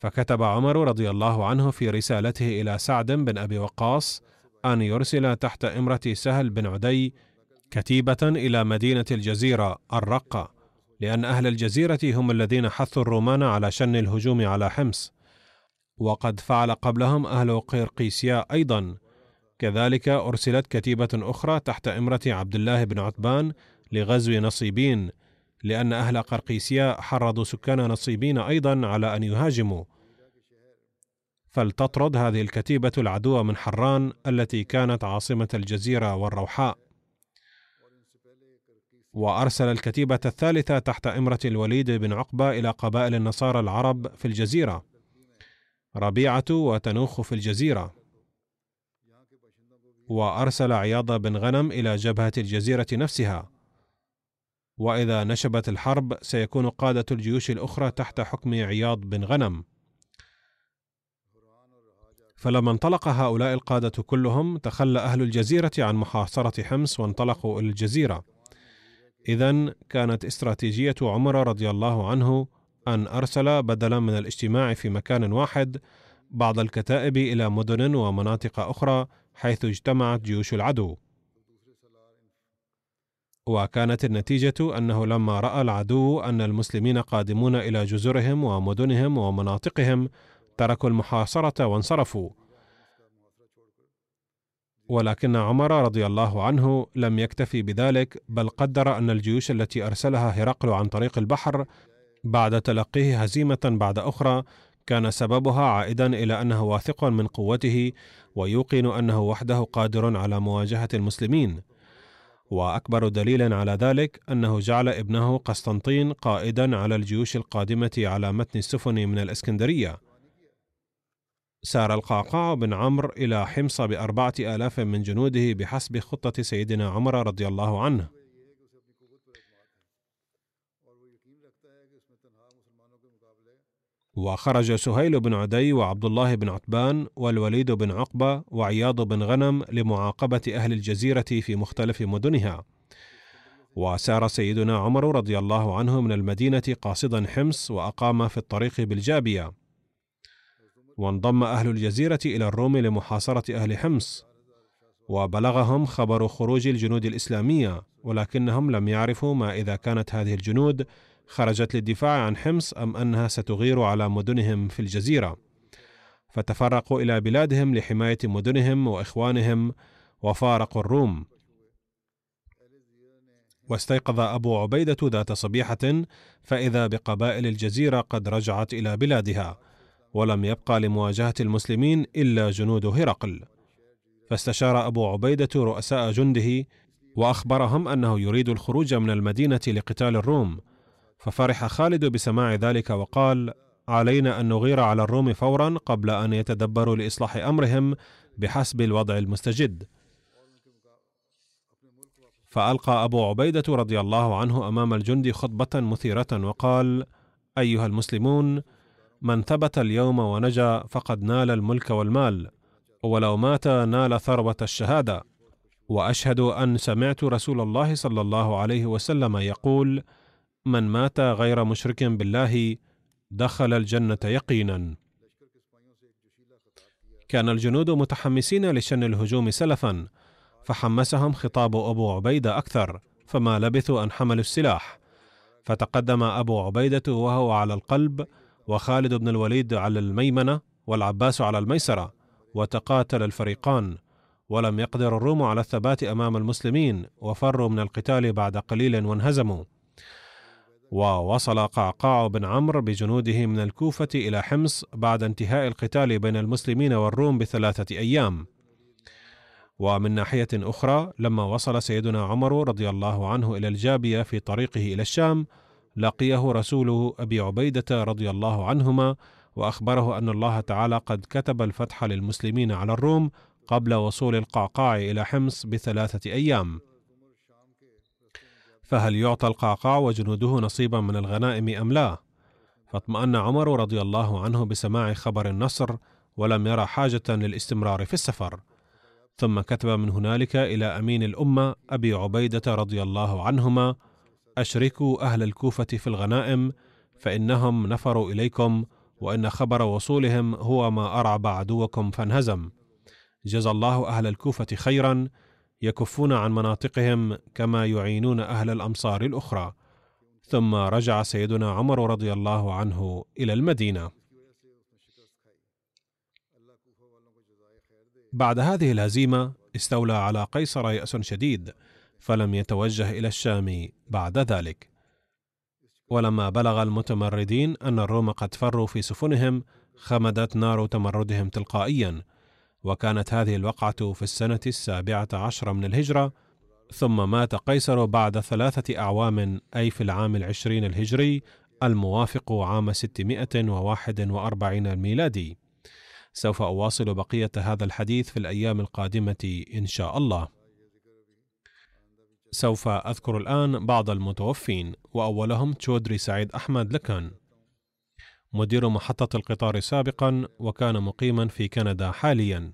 فكتب عمر رضي الله عنه في رسالته إلى سعد بن أبي وقاص أن يرسل تحت إمرة سهل بن عدي كتيبة إلى مدينة الجزيرة الرقة لأن أهل الجزيرة هم الذين حثوا الرومان على شن الهجوم على حمص وقد فعل قبلهم أهل قرقيسيا أيضا. كذلك أرسلت كتيبة أخرى تحت إمرة عبد الله بن عتبان لغزو نصيبين لأن أهل قرقيسيا حرضوا سكان نصيبين أيضا على أن يهاجموا. فلتطرد هذه الكتيبة العدو من حران التي كانت عاصمة الجزيرة والروحاء. وأرسل الكتيبة الثالثة تحت إمرة الوليد بن عقبة إلى قبائل النصارى العرب في الجزيرة. ربيعة وتنوخ في الجزيرة. وأرسل عياض بن غنم إلى جبهة الجزيرة نفسها. وإذا نشبت الحرب سيكون قادة الجيوش الأخرى تحت حكم عياض بن غنم. فلما انطلق هؤلاء القادة كلهم تخلى أهل الجزيرة عن محاصرة حمص وانطلقوا إلى الجزيرة. إذا كانت استراتيجية عمر رضي الله عنه أن أرسل بدلا من الاجتماع في مكان واحد بعض الكتائب إلى مدن ومناطق أخرى حيث اجتمعت جيوش العدو. وكانت النتيجة أنه لما رأى العدو أن المسلمين قادمون إلى جزرهم ومدنهم ومناطقهم تركوا المحاصرة وانصرفوا ولكن عمر رضي الله عنه لم يكتفي بذلك بل قدر أن الجيوش التي أرسلها هرقل عن طريق البحر بعد تلقيه هزيمة بعد أخرى كان سببها عائدا إلى أنه واثق من قوته ويوقن أنه وحده قادر على مواجهة المسلمين. وأكبر دليل على ذلك أنه جعل ابنه قسطنطين قائدا على الجيوش القادمة على متن السفن من الإسكندرية. سار القعقاع بن عمرو إلى حمص بأربعة آلاف من جنوده بحسب خطة سيدنا عمر رضي الله عنه. وخرج سهيل بن عدي وعبد الله بن عتبان والوليد بن عقبة وعياض بن غنم لمعاقبة أهل الجزيرة في مختلف مدنها. وسار سيدنا عمر رضي الله عنه من المدينة قاصدا حمص وأقام في الطريق بالجابية. وانضم أهل الجزيرة إلى الروم لمحاصرة أهل حمص. وبلغهم خبر خروج الجنود الإسلامية ولكنهم لم يعرفوا ما إذا كانت هذه الجنود خرجت للدفاع عن حمص أم أنها ستغير على مدنهم في الجزيرة. فتفرقوا إلى بلادهم لحماية مدنهم وإخوانهم وفارقوا الروم. واستيقظ أبو عبيدة ذات صبيحة فإذا بقبائل الجزيرة قد رجعت إلى بلادها ولم يبقى لمواجهة المسلمين إلا جنود هرقل. فاستشار أبو عبيدة رؤساء جنده وأخبرهم أنه يريد الخروج من المدينة لقتال الروم. ففرح خالد بسماع ذلك وقال علينا أن نغير على الروم فورا قبل أن يتدبروا لإصلاح أمرهم بحسب الوضع المستجد. فألقى أبو عبيدة رضي الله عنه أمام الجند خطبة مثيرة وقال أيها المسلمون من ثبت اليوم ونجا فقد نال الملك والمال ولو مات نال ثروة الشهادة. وأشهد أن سمعت رسول الله صلى الله عليه وسلم يقول من مات غير مشرك بالله دخل الجنة يقينا. كان الجنود متحمسين لشن الهجوم سلفا فحمسهم خطاب أبو عبيدة أكثر فما لبثوا أن حملوا السلاح. فتقدم أبو عبيدة وهو على القلب وخالد بن الوليد على الميمنة والعباس على الميسرة وتقاتل الفريقان. ولم يقدر الروم على الثبات أمام المسلمين وفروا من القتال بعد قليل وانهزموا. ووصل قعقاع بن عمرو بجنوده من الكوفة إلى حمص بعد انتهاء القتال بين المسلمين والروم بثلاثة أيام. ومن ناحية أخرى لما وصل سيدنا عمر رضي الله عنه إلى الجابية في طريقه إلى الشام لقيه رسول أبي عبيدة رضي الله عنهما وأخبره أن الله تعالى قد كتب الفتح للمسلمين على الروم قبل وصول القعقاع إلى حمص بثلاثة أيام. فهل يعطى القعقاع وجنوده نصيبا من الغنائم أم لا؟ فاطمأن عمر رضي الله عنه بسماع خبر النصر ولم يرى حاجة للاستمرار في السفر. ثم كتب من هنالك إلى أمين الأمة أبي عبيدة رضي الله عنهما أشركوا أهل الكوفة في الغنائم فإنهم نفروا إليكم وإن خبر وصولهم هو ما أرعب عدوكم فانهزم. جزى الله أهل الكوفة خيرا يكفون عن مناطقهم كما يعينون أهل الأمصار الأخرى. ثم رجع سيدنا عمر رضي الله عنه إلى المدينة. بعد هذه الهزيمة استولى على قيصر يأس شديد فلم يتوجه إلى الشام بعد ذلك. ولما بلغ المتمردين أن الروم قد فروا في سفنهم خمدت نار تمردهم تلقائيا. وكانت هذه الوقعة في السنة السابعة عشر من الهجرة ثم مات قيصر بعد ثلاثة أعوام أي في العام العشرين الهجري الموافق عام 641 الميلادي. سوف أواصل بقية هذا الحديث في الأيام القادمة إن شاء الله. سوف أذكر الآن بعض المتوفين وأولهم تشودري سعيد أحمد لكان. مدير محطة القطار سابقا وكان مقيما في كندا حاليا.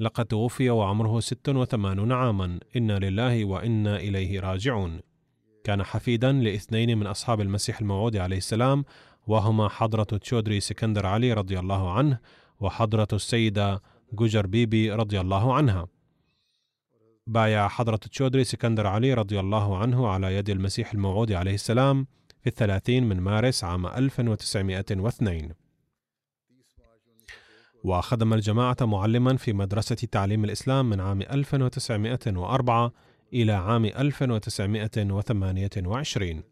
لقد توفي وعمره 86 عاما. إنا لله وإنا إليه راجعون. كان حفيدا لاثنين من أصحاب المسيح الموعود عليه السلام وهما حضرة تشودري سكندر علي رضي الله عنه وحضرة السيدة جوجر بيبي رضي الله عنها. بايع حضرة تشودري سكندر علي رضي الله عنه على يد المسيح الموعود عليه السلام في الثلاثين من مارس عام 1902 وخدم الجماعة معلما في مدرسة تعليم الإسلام من عام 1904 إلى عام 1928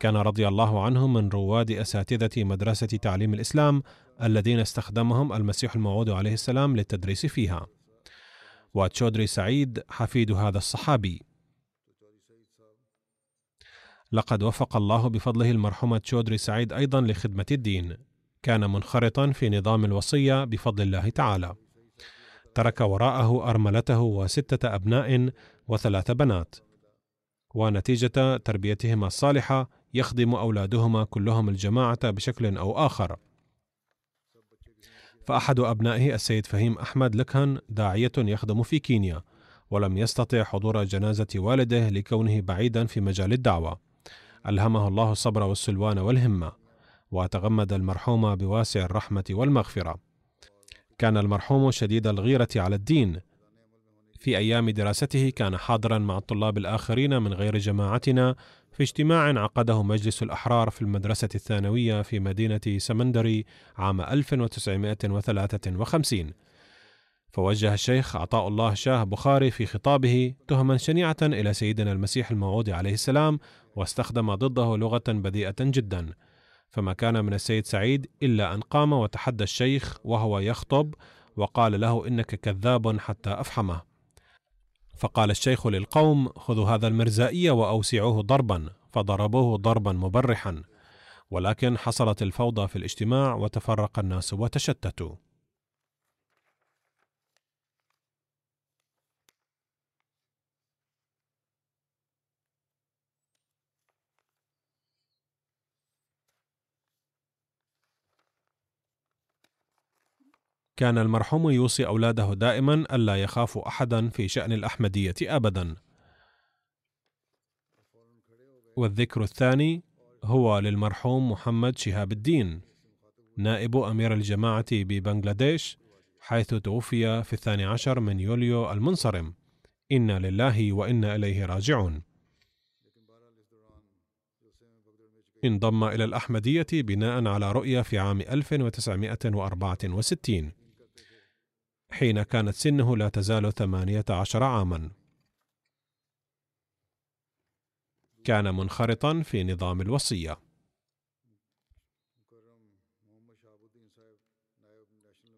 كان رضي الله عنه من رواد أساتذة مدرسة تعليم الإسلام الذين استخدمهم المسيح الموعود عليه السلام للتدريس فيها. وتشودري سعيد حفيد هذا الصحابي. لقد وفق الله بفضله المرحوم تشودري سعيد أيضا لخدمة الدين. كان منخرطا في نظام الوصية بفضل الله تعالى. ترك وراءه أرملته وستة أبناء وثلاث بنات. ونتيجة تربيتهما الصالحة يخدم أولادهما كلهم الجماعة بشكل أو آخر. فأحد أبنائه السيد فهيم أحمد لكهن داعية يخدم في كينيا ولم يستطع حضور جنازة والده لكونه بعيدا في مجال الدعوة. ألهمه الله الصبر والسلوان والهمة وتغمد المرحوم بواسع الرحمة والمغفرة. كان المرحوم شديد الغيرة على الدين. في أيام دراسته كان حاضرا مع الطلاب الآخرين من غير جماعتنا في اجتماع عقده مجلس الأحرار في المدرسة الثانوية في مدينة سمندري عام 1953 فوجه الشيخ عطاء الله شاه بخاري في خطابه تهما شنيعة إلى سيدنا المسيح الموعود عليه السلام واستخدم ضده لغة بذيئة جدا. فما كان من السيد سعيد إلا أن قام وتحدى الشيخ وهو يخطب وقال له إنك كذاب حتى أفحمه. فقال الشيخ للقوم خذوا هذا المرزائي وأوسعوه ضربا فضربوه ضربا مبرحا. ولكن حصلت الفوضى في الاجتماع وتفرق الناس وتشتتوا. كان المرحوم يوصي أولاده دائما ألا يخافوا أحدا في شأن الأحمدية أبدا. والذكر الثاني هو للمرحوم محمد شهاب الدين نائب أمير الجماعة ببنغلاديش حيث توفي في الثاني عشر من يوليو المنصرم. إنا لله وإنا إليه راجعون. انضم إلى الأحمدية بناء على رؤية في عام 1964 حين كانت سنه لا تزال ثمانية عشر عاما. كان منخرطا في نظام الوصية.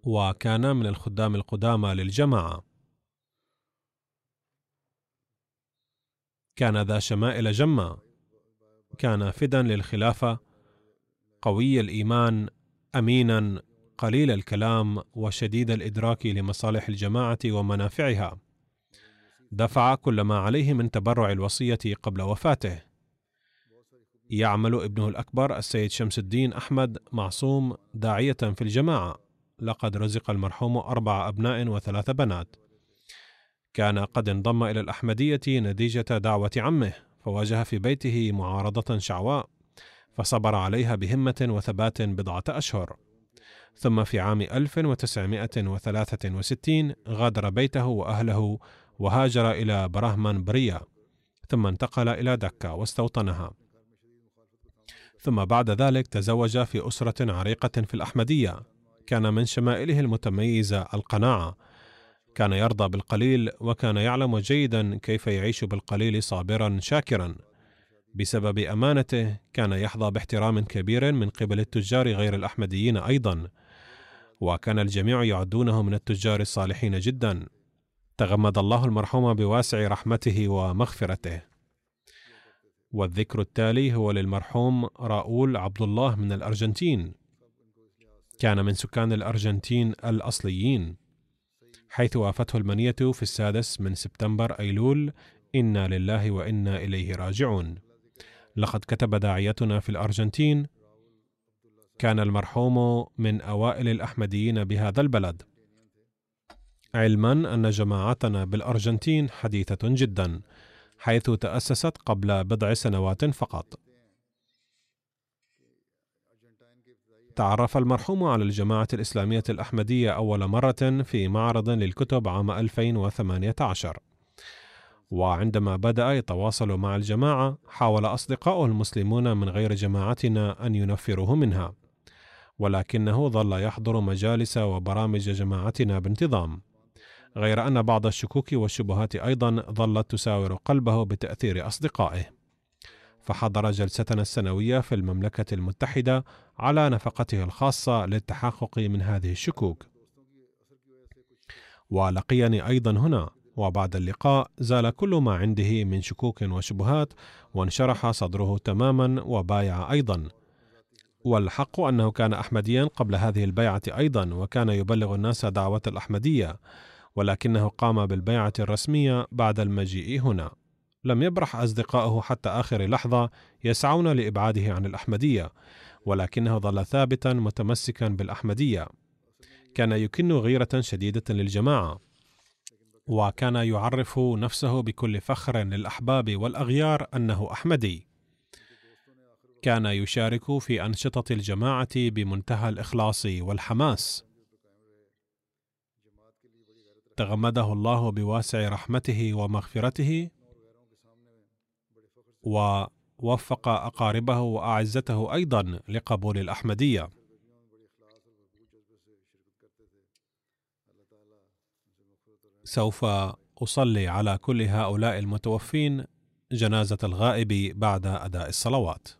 وكان من الخدام القدامى للجماعة. كان ذا شمائل جمة كان فدا للخلافة قوي الإيمان أمينا قليل الكلام وشديد الإدراك لمصالح الجماعة ومنافعها. دفع كل ما عليه من تبرع الوصية قبل وفاته. يعمل ابنه الأكبر السيد شمس الدين أحمد معصوم داعية في الجماعة. لقد رزق المرحوم أربع أبناء وثلاث بنات. كان قد انضم إلى الأحمدية نتيجة دعوة عمه فواجه في بيته معارضة شعواء فصبر عليها بهمة وثبات بضعة أشهر. ثم في عام 1963 غادر بيته وأهله وهاجر إلى برهمان بريا ثم انتقل إلى دكة واستوطنها. ثم بعد ذلك تزوج في أسرة عريقة في الأحمدية. كان من شمائله المتميزة القناعة. كان يرضى بالقليل وكان يعلم جيدا كيف يعيش بالقليل صابرا شاكرا. بسبب أمانته كان يحظى باحترام كبير من قبل التجار غير الأحمديين أيضا. وكان الجميع يعدونه من التجار الصالحين جدا. تغمد الله المرحوم بواسع رحمته ومغفرته. والذكر التالي هو للمرحوم راؤول عبد الله من الأرجنتين. كان من سكان الأرجنتين الأصليين حيث وافته المنية في السادس من سبتمبر أيلول إنا لله وإنا إليه راجعون لقد كتب داعيتنا في الأرجنتين كان المرحوم من أوائل الأحمديين بهذا البلد. علما أن جماعتنا بالأرجنتين حديثة جدا حيث تأسست قبل بضع سنوات فقط. تعرف المرحوم على الجماعة الإسلامية الأحمدية أول مرة في معرض للكتب عام 2018 وعندما بدأ يتواصل مع الجماعة حاول أصدقاؤه المسلمون من غير جماعتنا أن ينفروه منها. ولكنه ظل يحضر مجالس وبرامج جماعتنا بانتظام. غير أن بعض الشكوك والشبهات أيضا ظلت تساور قلبه بتأثير أصدقائه. فحضر جلستنا السنوية في المملكة المتحدة على نفقته الخاصة للتحقق من هذه الشكوك. ولقيني أيضا هنا وبعد اللقاء زال كل ما عنده من شكوك وشبهات وانشرح صدره تماما وبايع أيضا. والحق أنه كان أحمديا قبل هذه البيعة أيضا وكان يبلغ الناس دعوة الأحمدية ولكنه قام بالبيعة الرسمية بعد المجيء هنا. لم يبرح أصدقاؤه حتى آخر لحظة يسعون لإبعاده عن الأحمدية ولكنه ظل ثابتا متمسكا بالأحمدية. كان يكن غيرة شديدة للجماعة وكان يعرف نفسه بكل فخر للأحباب والأغيار أنه أحمدي. كان يشارك في أنشطة الجماعة بمنتهى الإخلاص والحماس. تغمده الله بواسع رحمته ومغفرته ووفق أقاربه وأعزته أيضا لقبول الأحمدية. سوف أصلي على كل هؤلاء المتوفين جنازة الغائب بعد أداء الصلوات.